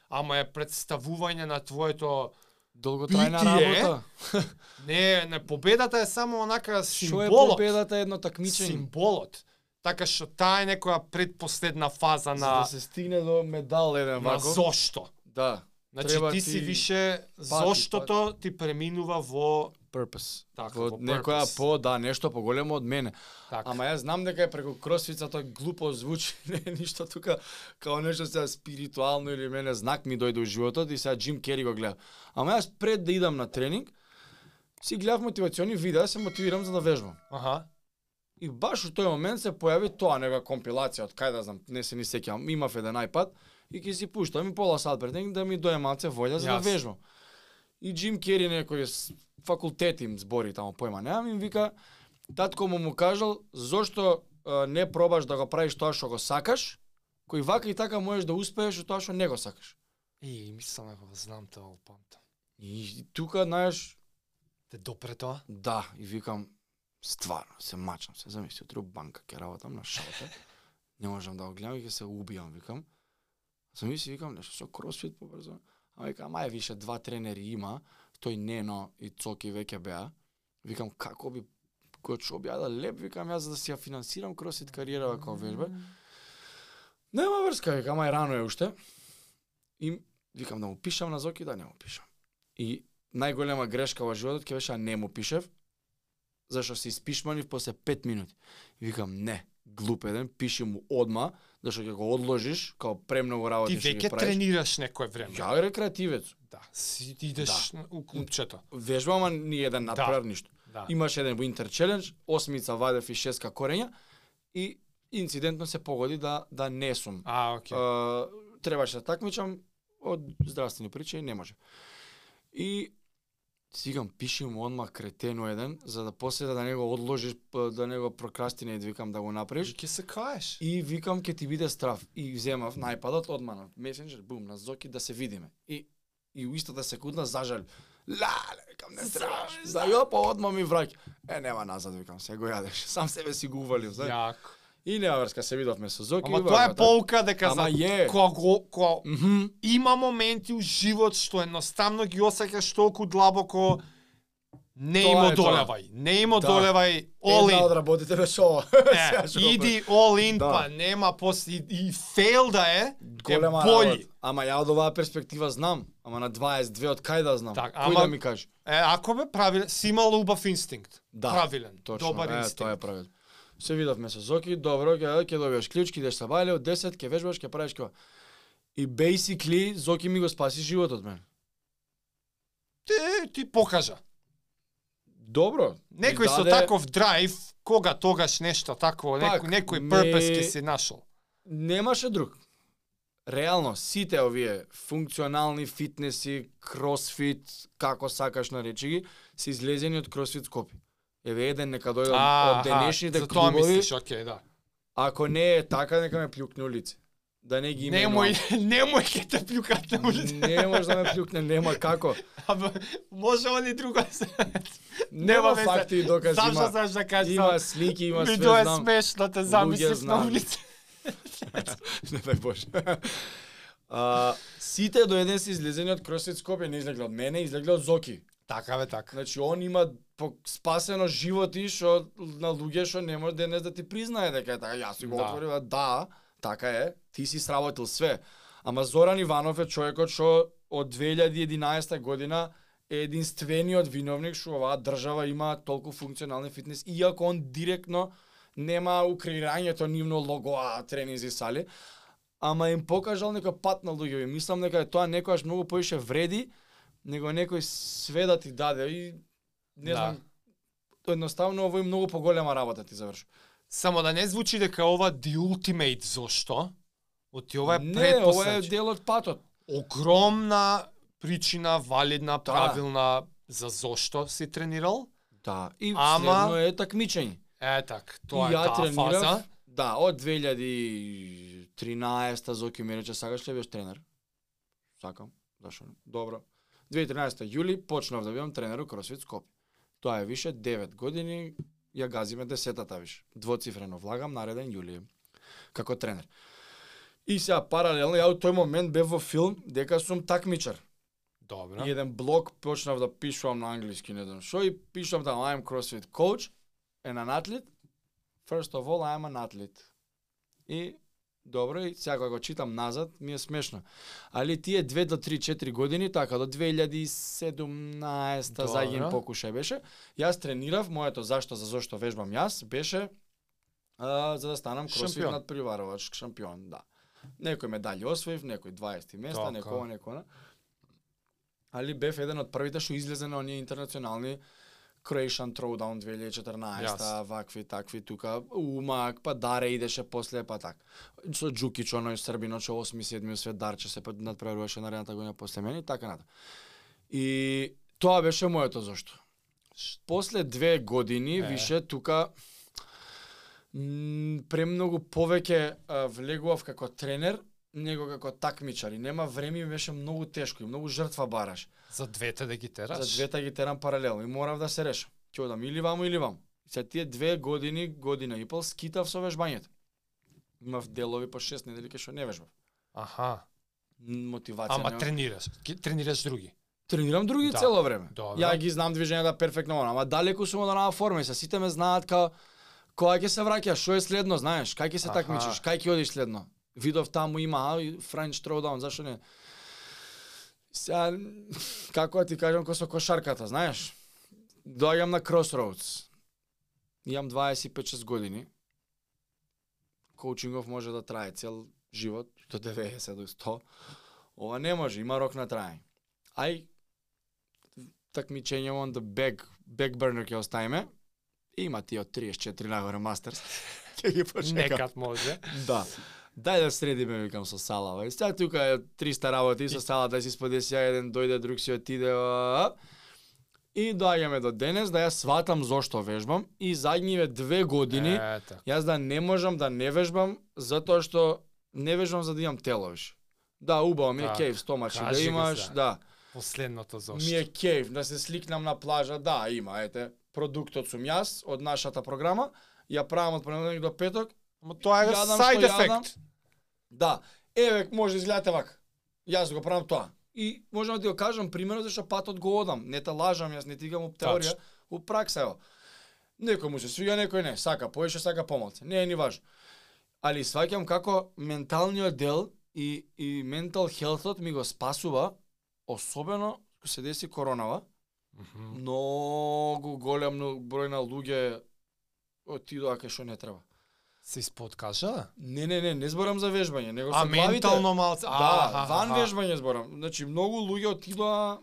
ама е представување на твоето Долготрајна битие. работа. не не победата е само онака Што е символот. победата едно такмичење? Символот. Така што таа е некоја предпоследна фаза За на да се стигне до медал еден на вако. зошто. Да. Значи Треба ти си ти више заштото ти преминува во purpose. Така, во во некоја по да нешто поголемо од мене. така. Ама јас знам дека е преку кросфица тоа глупо звучи, не е ништо тука као нешто сега спиритуално или мене знак ми дојде у животот и сега Джим Кери го гледам. Ама јас пред да идам на тренинг си гледав мотивациони видеа, се мотивирам за да вежбам. Аха. И баш у тој момент се појави тоа нега компилација од кај да знам, не се ни сеќавам. Имав еден iPad и ќе си пуштам и пола сат пред да ми дојде малце волја за да вежбам. И Джим Кери некој факултет им збори тамо појма немам им вика татко му му кажал зошто не пробаш да го правиш тоа што го сакаш, кој вака и така можеш да успееш тоа што не го сакаш. И мислам дека го знам тоа го памтам. И тука, знаеш, Те допре тоа? да, и викам, стварно, се мачам, се замисли, утре банка ќе работам на шалта, не можам да го гледам и ќе се убијам, викам. Се мисли, викам, нешто со кросфит побрзо. А викам, ај више два тренери има, тој Нено и Цоки веќе беа. Викам, како би го што објада леп, викам јас за да си ја финансирам кросфит кариера како вежба. Нема врска, викам, ај рано е уште. И викам да му пишам на Зоки, да не му пишам. И најголема грешка во животот ќе беше да не му пишев, зашто се испишманив после 5 минути. Викам, не, глуп еден, пиши му одма, зашто ќе го одложиш, као премногу работи Ти веќе тренираш некое време. Ја рекреативец. Да, си ти идеш на- у клубчето. Вежба, ама ни еден надпревар ништо. Да. Имаш еден Winter Challenge, осмица вадев и шеска корења и инцидентно се погоди да да не сум. А, окей. Uh, требаше да такмичам од здравствени причини не може. И сигам пиши му одмах кретено еден за да после да не го одложиш да не го прокрастине викам да го направиш. И ќе се каеш. И викам ќе ти биде страв. И земав најпадот одма на Messenger, бум, на Зоки да се видиме. И и у истата секунда зажал. Лале, викам не требаш. Да ја па одма ми враќа. Е нема назад викам, се го јадеш. Сам себе си го увалив, знаеш. Јако. И нема врска, се видовме со Зоки. Ама тоа е вака, полка дека Ама за е. кога го кога Мгм. има моменти у живот што едноставно ги осеќаш толку длабоко не Тоа им е тоа. одолевај. Не им Да. одолевај. all Една in. од работите беше ова. Иди all in, Да. па нема после и, фейл да е, голема е боли. Ама ја од оваа перспектива знам, ама на 22 од кај да знам. Так, Кој ама- да ми каже? Е, ако бе правилен, си имал убав инстинкт. Да, правилен, Точно, добар е, инстинкт. тоа е правилно. Се видовме со Зоки, добро, ќе ќе добиеш клучки, идеш са бајле, од 10 ќе вежбаш, ќе правиш кога. И basically Зоки ми го спаси животот мен. Ти, ти покажа. Добро. Некој ми со даде- таков драйв, кога тогаш нешто такво, Пак, некој, некој purpose ќе си нашол. Немаше друг. Реално, сите овие функционални фитнеси, кросфит, како сакаш наречи ги, се излезени од кросфит Скопје. Еве еден нека дојде од, денешните за тоа клубови. мислиш, окей, да. Ако не е така, нека ме плюкне улице. Да не ги именувам. Немој, немој ќе те плюкат на улица. Не може да ме плюкне, нема како. Абе, може они друго се. Нема факти и докази, Знам што има, знаеш да кажеш. има слики, има Ми све, тоа е знам. смешно, те замислив на улица. не дај Боже. А, сите до еден се излезени од Кросфит Скопје, не излегле од мене, излегле од Зоки. Така бе, така. Значи, он има спасено животи што на луѓе што не може денес да ти признае дека е така. Јас си го Да. отворив, а да, така е. Ти си сработил све. Ама Зоран Иванов е човекот што од 2011 година е единствениот виновник што оваа држава има толку функционални фитнес, иако он директно нема у креирањето нивно логоа, тренинзи сали, ама им покажал некој пат на луѓе. Мислам дека тоа некојаш многу поише вреди, него некој све да ти даде и не Да. знам, едноставно овој многу поголема работа ти заврши. Само да не звучи дека ова the ultimate зошто. Оти ова е не, ова е дел од патот. Огромна причина, валидна, Да. правилна за зошто си тренирал. Да, и Ама- следно е такмичење. Е так, тоа е таа тренирав, фаза. да, од 2013 Зоки ми рече сакаш ли да бидеш тренер? Сакам, зашо не? Добро. 2013 јули почнав да бидам тренер у Кросфит Скопје. Тоа е више 9 години, ја газиме десетата више. Двоцифрено влагам нареден јули како тренер. И сега паралелно ја у тој момент бев во филм дека сум такмичар. Добро. И еден блог почнав да пишувам на англиски, не знам што, и пишувам да I am CrossFit coach and an athlete. First of all, I am an athlete. И Добро, и сега кога го читам назад, ми е смешно. Али тие 2 до 3 4 години, така до 2017 Добро. заѓен покушај беше, јас тренирав, моето зашто за зошто вежбам јас беше а, за да станам кросфит надпреварувач шампион, да. Некој медали освоив, некој 20 места, Така. некој некој. Али бев еден од првите што излезе на оние интернационални Croatian Throwdown 2014, Јас. вакви, такви, тука, Умак, па Даре идеше после, па так. Со Джукич, оној Србино, што 8-7 свет Дарче се надпреваруваше наредната година после мене и така нада. И тоа беше моето зошто. После две години Е. више тука премногу повеќе влегував како тренер него како такмичар и нема време и беше многу тешко и многу жртва бараш. За двете да ги тераш. За двете ги терам паралелно и морав да се решам. Ќе одам или ваму или ваму. И Се тие две години, година и пол скитав со вежбањето. Имав делови по 6 недели кај што не вежбав. Аха. Мотивација. Ама нема. тренираш. Тренираш други. Тренирам други Да. цело време. Добро. Ја ги знам движењата перфектно, ама далеку сум од онаа форма и се сите ме знаат као кога ќе се враќаш, што е следно, знаеш, кај ќе се такмичиш, кај ќе одиш следно. Видов таму има а, и French Throwdown, зашо не? Сега, како да ти кажам, ко со кошарката, знаеш? Доаѓам на Crossroads. Имам 25-6 години. Коучингов може да трае цел живот, до 90 до 100. Ова не може, има рок на траење. Ај, такмичење on the back, back burner ќе оставиме. Има ти од 34 нагоре мастерс. Ќе ги почекам. Некад може. Да. Дај да средиме, викам, со Салава. И сега тука е 300 работи со Сала, да си сподеси еден дојде, друг си отиде. И доаѓаме до денес да ја сватам зошто вежбам и задниве две години Ето. јас да не можам да не вежбам затоа што не вежбам за да имам тело више. Да, убаво ми е кејф стомачи да имаш, сега. да. Последното Ми зошто. е кејф да се сликнам на плажа, да, има, ете. Продуктот сум јас од нашата програма, ја правам од понеделник до петок, Ама тоа е Јадам сайд ефект. Да, еве може да изгледате вака. Јас го правам тоа. И можам да ти го кажам примерно зашто патот го одам. Не те лажам, јас не ти гам теорија, у пракса ево. Некој му се свига, некој не. Сака поише, сака помалце. Не е ни важно. Али сваќам како менталниот дел и и ментал хелтот ми го спасува, особено кога се деси коронава. Мгм. Многу голем број на луѓе отидоа кај што не треба. Се исподкажа? Не, не, не, не зборам за вежбање, него А со главите. ментално малце. Да, ван аха. вежбање зборам. Значи многу луѓе отидоа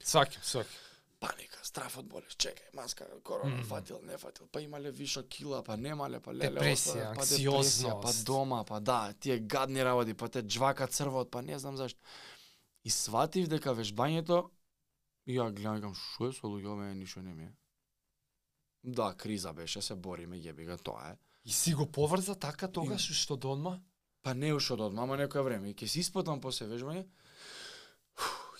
Сваќам, сваќам. паника, страф од болест, чекај, маска, корона, Мгм. фатил, не фатил, па имале вишок кила, па немале, па леле, Депресија, па депресија, па дома, па да, тие гадни работи, па те джвака црвот, па не знам зашто. И сватив дека вежбањето и ја гледам, шо е со луѓе, мене ништо не ми е. Да, криза беше, се бориме, јеби го, тоа е. И си го поврза така тогаш што до одма? Па не уште од мама некое време. И ќе се испотам после вежбање.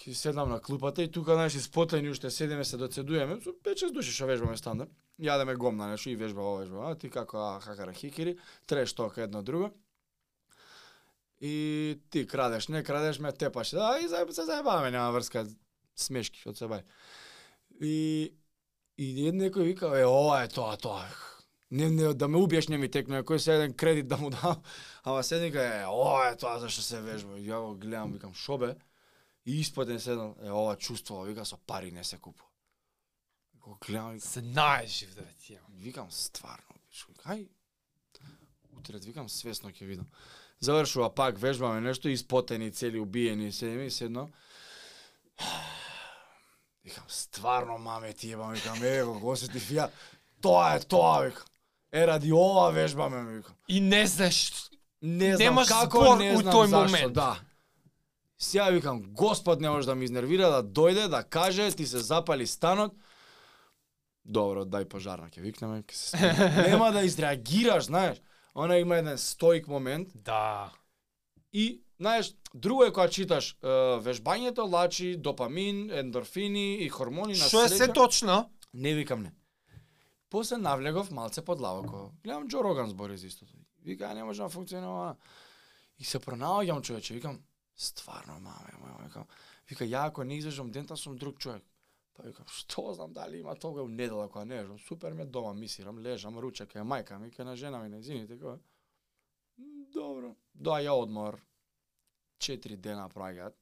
Ќе седнам на клупата и тука знаеш испотени уште седиме се доцедуеме со 5-6 души што вежбаме стандард. Јадеме гомна нешто и вежба ова вежба. А ти како а, хакара хикери, треш тока едно друго. И ти крадеш, не крадеш, ме тепаш. Да, и заеб, се заебаваме, нема врска смешки од се бај. И и некој вика, е, ова е тоа, тоа. Не, не, да ме убиеш не ми текне, кој се еден кредит да му дам. Ама се вика, е, ова е тоа зашто се вежба. Ја го гледам, викам, шо бе? И испаден седнал, е, ова чувство, вика, со пари не се купува. Го гледам, викам, Се најжив да ти викам, стварно, биш, ај, утре, викам, свесно ќе видам. Завршува пак, вежбаме нешто, испотени, цели, убиени, седиме и седно. Викам, стварно, маме, ти ебам, викам, е, го, го осетив ја, тоа е тоа, викам. Е, ради ова вежбаме, ми викам. И не знаеш Не знам Немаш како, не у знам тој зашто, момент. Да. Сега викам, Господ не може да ми изнервира, да дојде, да каже, ти се запали станот. Добро, дај пожарна, ќе викнеме, ќе се смееме. Нема да изреагираш, знаеш. Она има еден стоик момент Да. и, знаеш, друго е кога читаш е, вежбањето, лачи допамин, ендорфини и хормони на Што е се точно? Не викам не. После навлегов малце подлабоко. Гледам Джо Роган збори за истото. Вика, «А, не може да функционира. И се пронаоѓам човече, викам, стварно, маме, маме, викам, вика, ја ако не излежам дента сум друг човек. Па викам, што знам дали има тога у недела кога не лежам. Супер ме дома мисирам, лежам, ручек е мајка ми, ке на жена ми, не извините, кој. Добро. Да, ја одмор. Четири дена праќаат.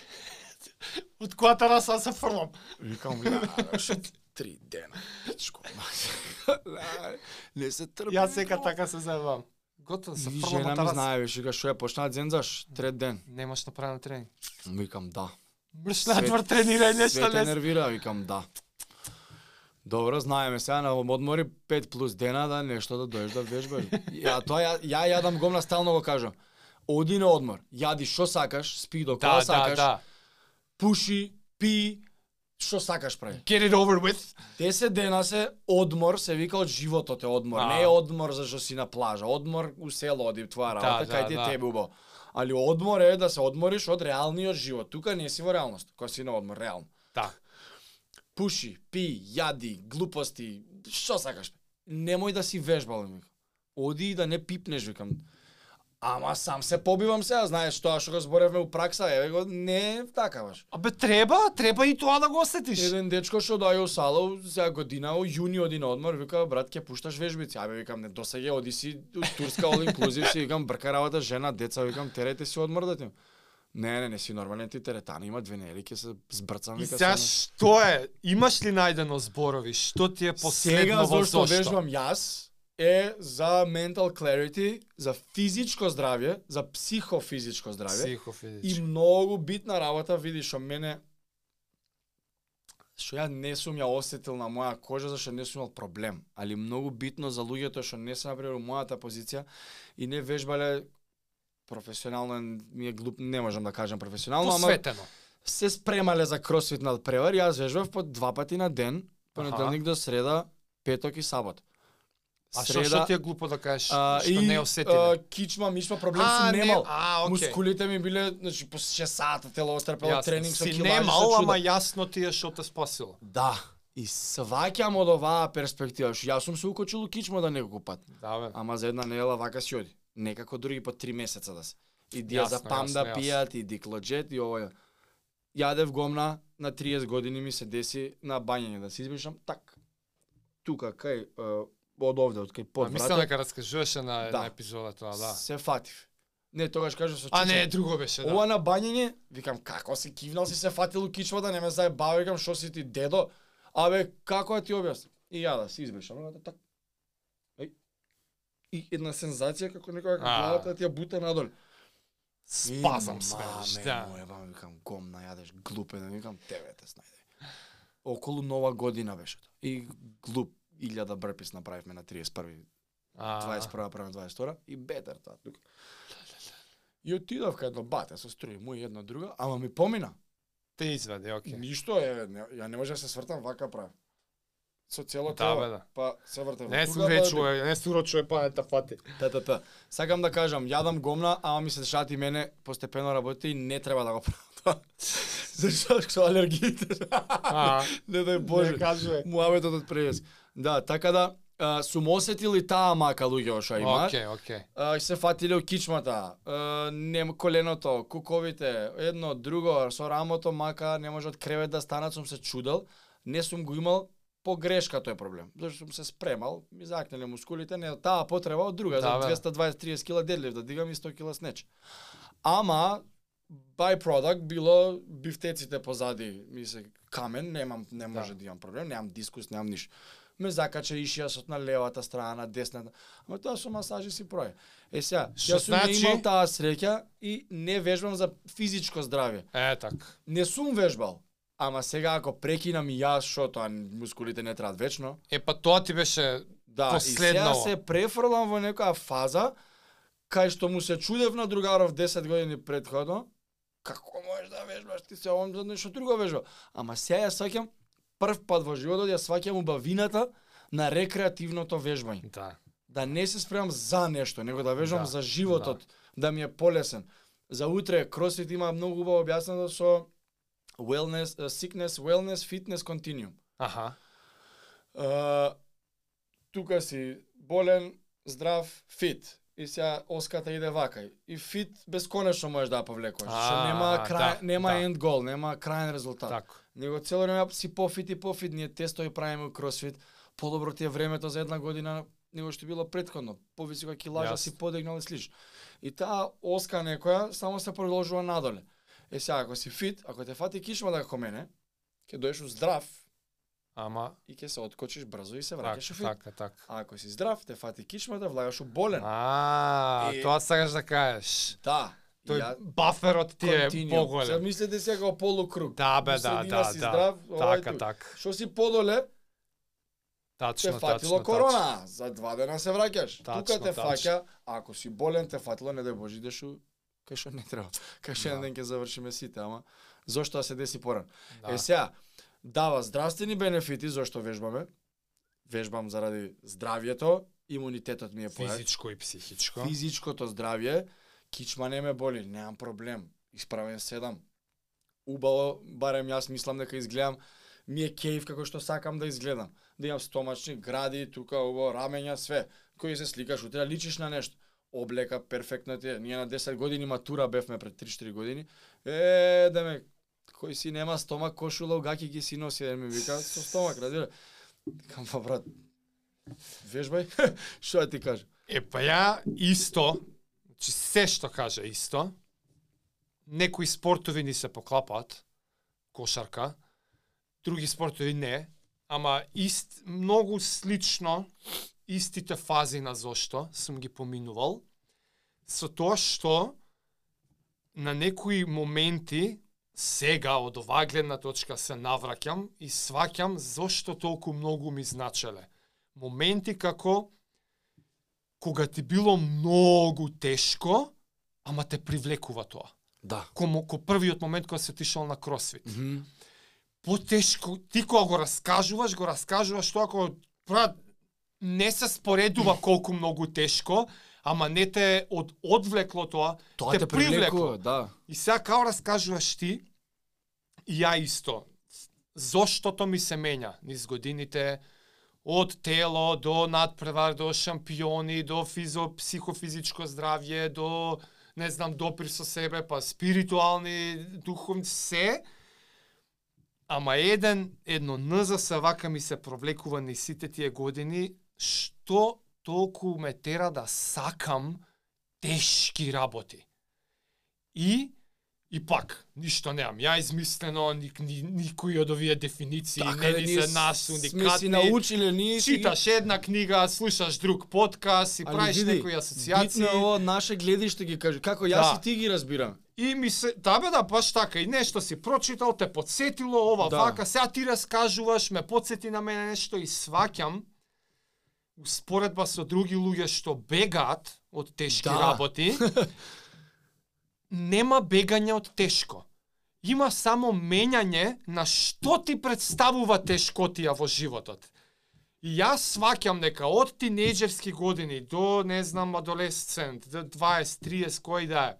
Од којата раса се фрлам. Викам, ја, три дена. Пичко. не се трпи. Јас сека така се заебам. Готово се фрлам жена ми тарас. знае, веш, вика, што ја почнаа дзензаш, трет ден. Немаш направено тренинг. Викам, да. Мрш надвор тренирање Све што не. нервира, викам, да. Добро, знаеме сега на одмори 5 плюс дена да нешто да доеш да вежбаш. ја тоа ја, ја јадам гомна стално го кажам. Оди на одмор, јади што сакаш, спи до кога Да, да, сакаш, да. пуши, пи, што сакаш прави. Get it over with. 10 дена се одмор, се вика од животот е одмор. А. Не е одмор зашто си на плажа, одмор у село оди твоја работа, да, кај ти да. тебе убаво. Али одмор е да се одмориш од реалниот живот. Тука не си во реалност, кога си на одмор, реално. Да. Пуши, пи, јади, глупости, што сакаш. Немој да си вежбал. Оди и да не пипнеш, викам. Ама сам се побивам сега, знаеш тоа што го зборевме у пракса, еве го, не е така баш. Абе треба, треба и тоа да го осетиш. Еден дечко што дај у сала за година, у јуни на одмор, вика брат ќе пушташ вежбици. Абе викам не досега оди си турска all inclusive си, викам брка работа жена, деца, викам терајте си одмор да ти. Не, не, не си нормален ти теретани, има две недели, ќе се збрцам вика. сега се што е? Имаш ли најдено зборови? Што ти е Сега последно во зошто зошто? вежбам јас е за mental clarity, за физичко здравје, за психофизичко здравје. И Психофизички. многу битна работа, видиш, од мене што ја не сум ја осетил на моја кожа зашто не сум имал проблем, али многу битно за луѓето што не се например мојата позиција и не вежбале професионално ми е глуп, не можам да кажам професионално, ама Посветено. се спремале за кросфит надпревар, јас вежбав по два пати на ден, понеделник до среда, петок и сабот. А што што ти е глупо да кажеш? а, што и не осетиле? а, кичма, мишма проблем А, сум не, немал. а, окей. Мускулите ми биле, значи, по 6 сата тело острпело тренинг со си килажи, немал, со чудо. ама јасно ти е што те спасило. Да. И сваќам од оваа перспектива, што јас сум се укочил у кичма да неколку пат. Да, бе. Ама за една недела вака си оди. Некако други по три месеца да се. И ди ја Јасно, за пам да јасно, јасно. пијат, и диклоджет, и овој. Јадев гомна, на 30 години ми се деси на бањење да се избришам, так. Тука, кај, од овде, од кај А под мислам дека раскажуваше на, Да. на епизода тоа, да. Се фатив. Не, тогаш кажав со А не, друго беше, да. Ова на бањење, викам како си кивнал си се фатил у кичва да не ме заебава, викам што си ти дедо? Абе како да ти објаснам? И ја да се избришам, да так. Еј. И една сензација како некоја како главата ти ја бута надоле. Спазам сведеш, маме да. моја, ба, викам гомна јадеш глупен, викам тебе те снајде. Околу нова година беше тоа. И глуп илјада брпис направивме на 31 А, 21 према 22 и бетер тоа тука. И отидов кај едно бате со струи мој една друга, ама ми помина. те изведе, окей. Ништо е, не, ја не може да се свртам вака прав. Со цело Да, бе, да. па се вртам. Не сум па речуе, не сум речуе паета фати. Та, та, та. Сакам да кажам, јадам гомна, ама ми се дешаваат и мене постепено работите и не треба да го правам тоа. Зашто со алергиите. Не дај Боже. Муабетот од превес. Да, така да а, сум осетил и таа мака луѓе што имаат. Окей, окей. А, се фатиле у кичмата, а, нем коленото, куковите, едно, друго, со рамото мака не може од кревет да станат, сум се чудел. Не сум го имал по грешка тој проблем. Зашто сум се спремал, ми закнеле мускулите, не таа потреба од друга, Да, за 220-30 кила дедлив да дигам и 100 кила снеч. Ама by product било бифтеците позади, ми се камен, немам не може да, имам проблем, немам дискус, немам ништо. Ме закача ишијасот на левата страна, на десната. Ама тоа со масажи си проја. Е сега, Што јас сум значи? имал таа среќа и не вежбам за физичко здравје. Е, така. Не сум вежбал. Ама сега ако прекинам и јас што тоа мускулите не траат вечно, Е, па тоа ти беше да, и Последново. сега се префрлам во некоја фаза кај што му се чудев на другаров 10 години предходно, како можеш да вежбаш ти се овам за нешто друго вежба. Ама сега ја сваќам прв пат во животот ја сваќам убавината на рекреативното вежбање. Да. Да не се спремам за нешто, него да вежбам Да, за животот, да. ми е полесен. За утре кросфит има многу убаво објаснато со wellness, uh, sickness, wellness, fitness continuum. Аха. А, тука си болен, здрав, фит. И сега оската иде вакај. И фит бесконечно можеш да ја повлекуваш. Што нема крај, да, нема да. end goal, нема крајен резултат. Така. Него цело време си пофит и пофит, ние тестови правиме кросфит. Подобро ти е времето за една година него што било претходно. Повисока килажа Јасно. си подигнал и слиш. И таа оска некоја само се продолжува надоле. Е сега ако си фит, ако те фати кишма да како мене, ќе доеш у здрав Ама и ќе се откочиш брзо и се враќаш у фит. така, така. А ако си здрав, те фати кишмата, влагаш у болен. А, И- тоа сакаш да кажеш. Да. Тој ја- баферот ти е поголем. мислите сега како полукруг. Да, бе, да, да, си да. здрав, Така, тук. така. Што си подоле, те Тачно, фатило тачно, корона, за два дена се враќаш. Тачно, Тука те тачно. фаќа, ако си болен те фатило, не дај Боже, идеш у кај што не треба. Кај што Да. ден ќе завршиме сите, ама зошто да се деси поран? Да. Е сега, дава здравствени бенефити зошто вежбаме. Вежбам заради здравјето, имунитетот ми е појак. Физичко и психичко. Физичкото здравје, кичма не ме боли, немам проблем. Исправен седам. Убаво, барем јас мислам дека изгледам ми е кејф како што сакам да изгледам. Да имам стомачни гради, тука убаво рамења, све. Кој се сликаш утре, да личиш на нешто. Облека перфектна ти е. Ние на 10 години матура бевме пред 3-4 години. Е, да ме кој си нема стомак, кошула, гаки ги си носи, да ми вика со стомак, разбира. Кам па брат. Вежбај, што да ти кажам? Е, па ја исто, значи се што кажа исто, некои спортови ни се поклапаат, кошарка, други спортови не, ама ист, многу слично, истите фази на зошто сум ги поминувал, со тоа што на некои моменти сега од оваа гледна точка се навраќам и сваќам зошто толку многу ми значеле. Моменти како кога ти било многу тешко, ама те привлекува тоа. Да. Ко, ко првиот момент кога си отишол на кросфит. Mm -hmm. Потешко, ти кога го раскажуваш, го раскажуваш тоа кога брат не се споредува колку многу тешко, ама не те од одвлекло тоа, Тоа те, те привлекло. привлекува, да. И сега као раскажуваш ти, и ја исто, заштото ми се менја низ годините, од тело до надпревар, до шампиони, до физо, психофизичко здравје, до не знам, допир со себе, па спиритуални, духовни, се. Ама еден, едно НЗ се вака ми се провлекува ни сите тие години, што толку ме тера да сакам тешки работи. И и пак, ништо немам. Ја измислено, ни, ни, никој од овие дефиниции не да ни се нас Сме си уникатни. научиле, ние ги- Читаш една книга, слушаш друг подкаст и Али правиш види, некои асоциации. Битно е ово наше гледиште ги кажи. Како јас Да. и ти ги разбирам. И ми се, да бе да, баш така, и нешто си прочитал, те подсетило, ова, Да. вака, сега ти раскажуваш, ме подсети на мене нешто и сваќам, споредба со други луѓе што бегаат од тешки Да. работи, нема бегање од тешко. Има само менјање на што ти представува тешкотија во животот. И јас сваќам дека од тинејџерски години до, не знам, адолесцент, до 20-30, кој да е,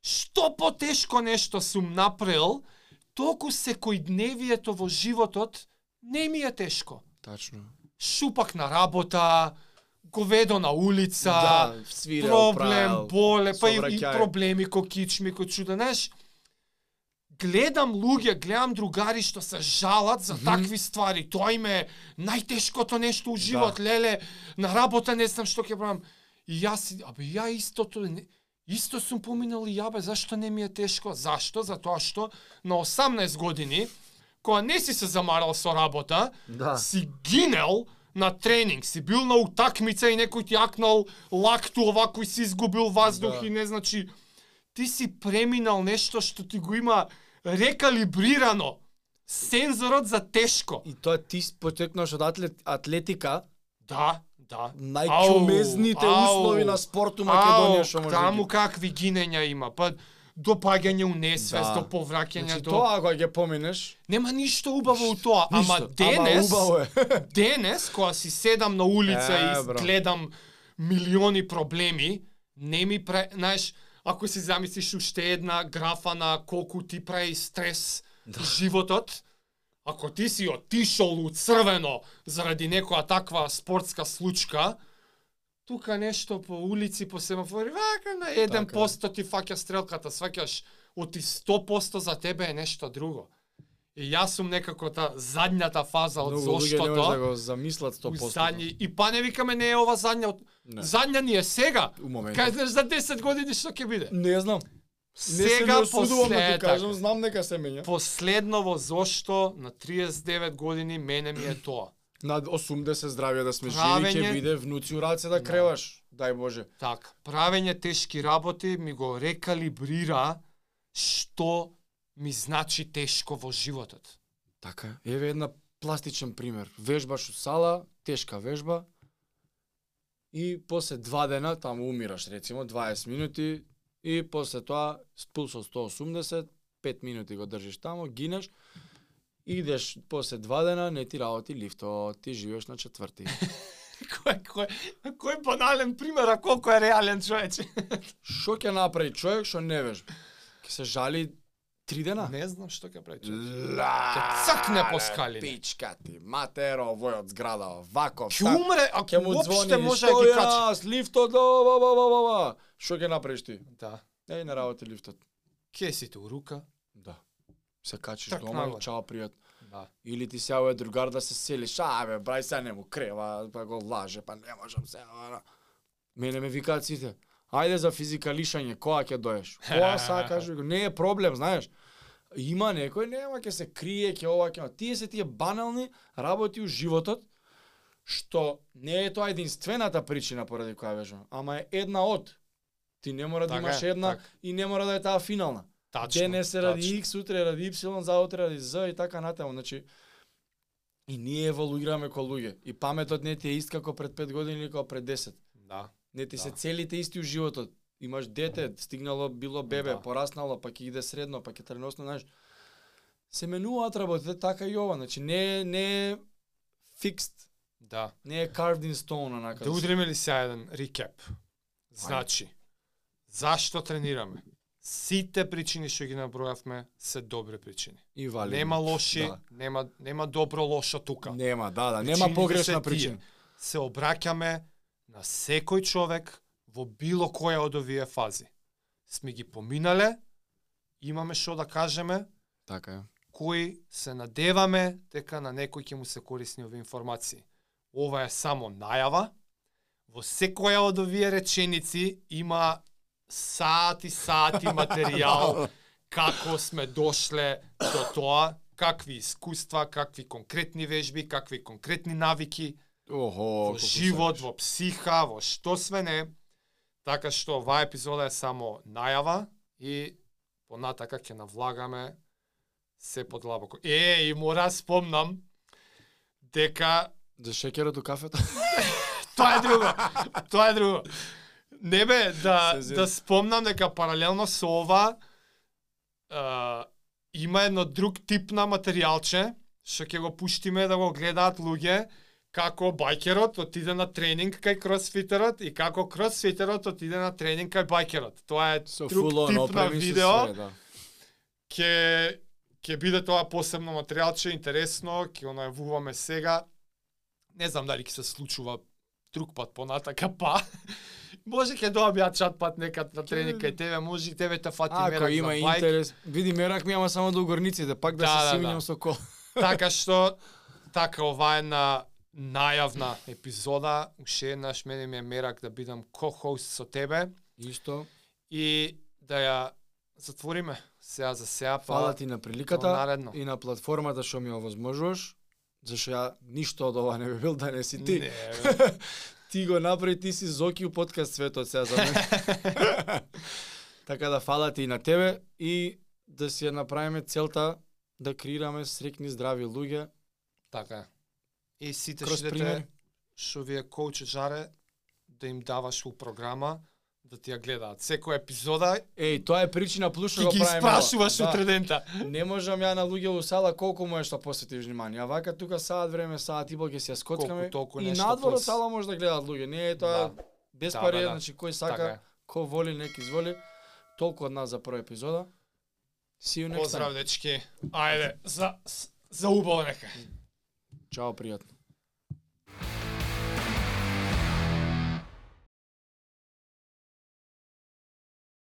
што потешко нешто сум направил, толку секојдневието во животот не ми е тешко. Тачно. Шупак на работа, говедо на улица, Да, свирел, проблем, правил, боле, па и, и проблеми ко кичми, ко чуда, знаеш, гледам луѓе, гледам другари што се жалат за такви ствари. Тоа им е најтешкото нешто у живот, Да. леле, на работа не знам што ќе правам. И јас, абе, ја истото, не, исто сум поминал и ја, бе, зашто не ми е тешко? Зашто? Затоа што на 18 години, кога не си се замарал со работа, Да. си гинел на тренинг, си бил на утакмица и некој ти акнал лакту овако и си изгубил воздух Да. и не значи ти си преминал нешто што ти го има рекалибрирано сензорот за тешко. И тоа ти потекнаш од атлет, атлетика, Да, да. најчумезните услови на спорт у Македонија што може Таму да какви гинења има, па допаѓање у несвест, Да. до повраќање Значи до тоа ако ќе поминеш, Нема ништо убаво у тоа, ама ништо. денес Ама убаво е. денес, кога си седам на улица Е, и гледам милиони проблеми, не ми пре... Знаеш, ако си замислиш уште една графа на колку ти прави стрес да. животот, ако ти си отишол у црвено заради некоја таква спортска случка, тука нешто по улици, по семафори, вака на 1% ти фаќа стрелката, сваќаш, оти 100% за тебе е нешто друго. И јас сум некако та задњата фаза од не може да го замислат у 100%. задњи и па не викаме не е ова задња од Не. задња ни е сега. У моментот. Кај знаеш за 10 години што ќе биде? Не знам. Не Сега се не осудувам да ти кажам, знам дека се менја. Последно во зошто на 39 години мене ми е тоа. На 80 здравје да сме живи Правење- ќе биде внуци у раце да креваш. Дај Боже. Така, правење тешки работи ми го рекалибрира што ми значи тешко во животот. Така, еве една пластичен пример. Вежбаш у сала, тешка вежба, и после два дена, таму умираш, рецимо, 20 минути, и после тоа, с пулс од 180, 5 минути го држиш таму, гинеш, идеш после два дена, не ти работи лифтот, ти живееш на четврти. кој кој кој банален пример, а колку е реален човече. Што ќе направи човек што не вежба? Ќе се жали три дена? Не знам што ќе прави човек. Ла, Ќе цркне по скалине. Пичка ти, матеро, вој од зграда, вако. Ќе умре, ќе ако му звони, може да што ги качи. јас, лифтот, ба, ба, ба, ба, ба. Што ќе направиш ти? Да. Еј, не работи лифтот. Кесите у рука. Да. Се качиш Трк дома, нагоре. чао, пријат. Да. Или ти сеја е другар да се селиш, а бе, брај се не му крева, па го лаже, па не можам се. ана. Мене ме викаат сите. Ајде за физикалишање, која ќе доеш? Која сакаш? Не е проблем, знаеш. Има некој, нема ќе се крие, ќе ова, ќе ова. Тие се тие банални работи у животот, што не е тоа единствената причина поради која вежбам, ама е една од. Ти не мора да Така имаш е, една така. и не мора да е таа финална. Тачно. Денес е ради. X, утре ради Y, заутре ради Z и така натаму. Значи, и ние еволуираме ко луѓе. И паметот не ти е ист како пред 5 години или како пред 10. Да. Не ти се Да. целите исти у животот. Имаш дете, стигнало, било бебе, Да. пораснало, па ќе иде средно, па ќе треносно, знаеш. Се менуваат работите така и ова, значи не не е fixed, Да. не е carved in stone онака. Да удриме ли сега еден рекеп? Значи, зашто тренираме? Сите причини што ги набројавме се добри причини. и валидно. Нема лоши, Да. нема нема добро лошо тука. Нема, да, да, Причините нема погрешна причина. Се обраќаме на секој човек во било која од овие фази. Сме ги поминале, имаме што да кажеме, Така е. кои се надеваме дека на некој ќе му се корисни овие информации. Ова е само најава. Во секоја од овие реченици има сати сати материјал како сме дошле до тоа, какви искуства, какви конкретни вежби, какви конкретни навики Охо, во живот, во психа, во што све не. Така што оваа епизода е само најава и понатака ќе навлагаме се подлабоко. Е, и мора спомнам дека За шеќерот у кафето? тоа е друго. тоа е друго. Не бе, да, да спомнам дека паралелно со ова а, има едно друг тип на материјалче што ќе го пуштиме да го гледаат луѓе како бајкерот отиде на тренинг кај кросфитерот и како кросфитерот отиде на тренинг кај бајкерот. Тоа е Со друг full on тип на видео све, да. ќе ќе биде тоа посебно материјалче, интересно, ќе го најавуваме сега. Не знам дали ќе се случува друг пат понатака, па. може ќе добија чат пат некад на тренинг кај тебе, може тебе те фати Ако мерак има за интерес, види мерак ми ама само до горниците, пак да, Да, се да, симињам да. со кол. така што така ова е на најавна епизода. Уште еднаш мене ми е мерак да бидам ко-хост со тебе Исто. и да ја затвориме сега за сега па Фала ти на приликата и на платформата што ми овозможуваш, зашто ја ништо од ова не би бил да не си ти. Не. Ти го направи, ти си Зоки у подкаст светот сега за мене. така да фала ти и на тебе и да си ја направиме целта да креираме срекни здрави луѓе Така. И сите што ви е коуч жаре, да им даваш у програма, да ти ја гледаат. Секоја епизода Еј, тоа е причина плюс што го ги правиме. ова. испрашуваш Да. утре дента. Не можам ја на луѓе у сала колку можеш да посветиш внимание. А вака тука саат време, саат и ќе се ја скоцкаме. Колку и надвор од сала може да гледаат луѓе. Не е тоа Да. без Да, пари, да, да. значи кој Така сака, е. кој воли, нек изволи. Толку од нас за прва епизода. See you next Поздрав time. дечки. Ајде, за за убаво нека. Чао, пријатно.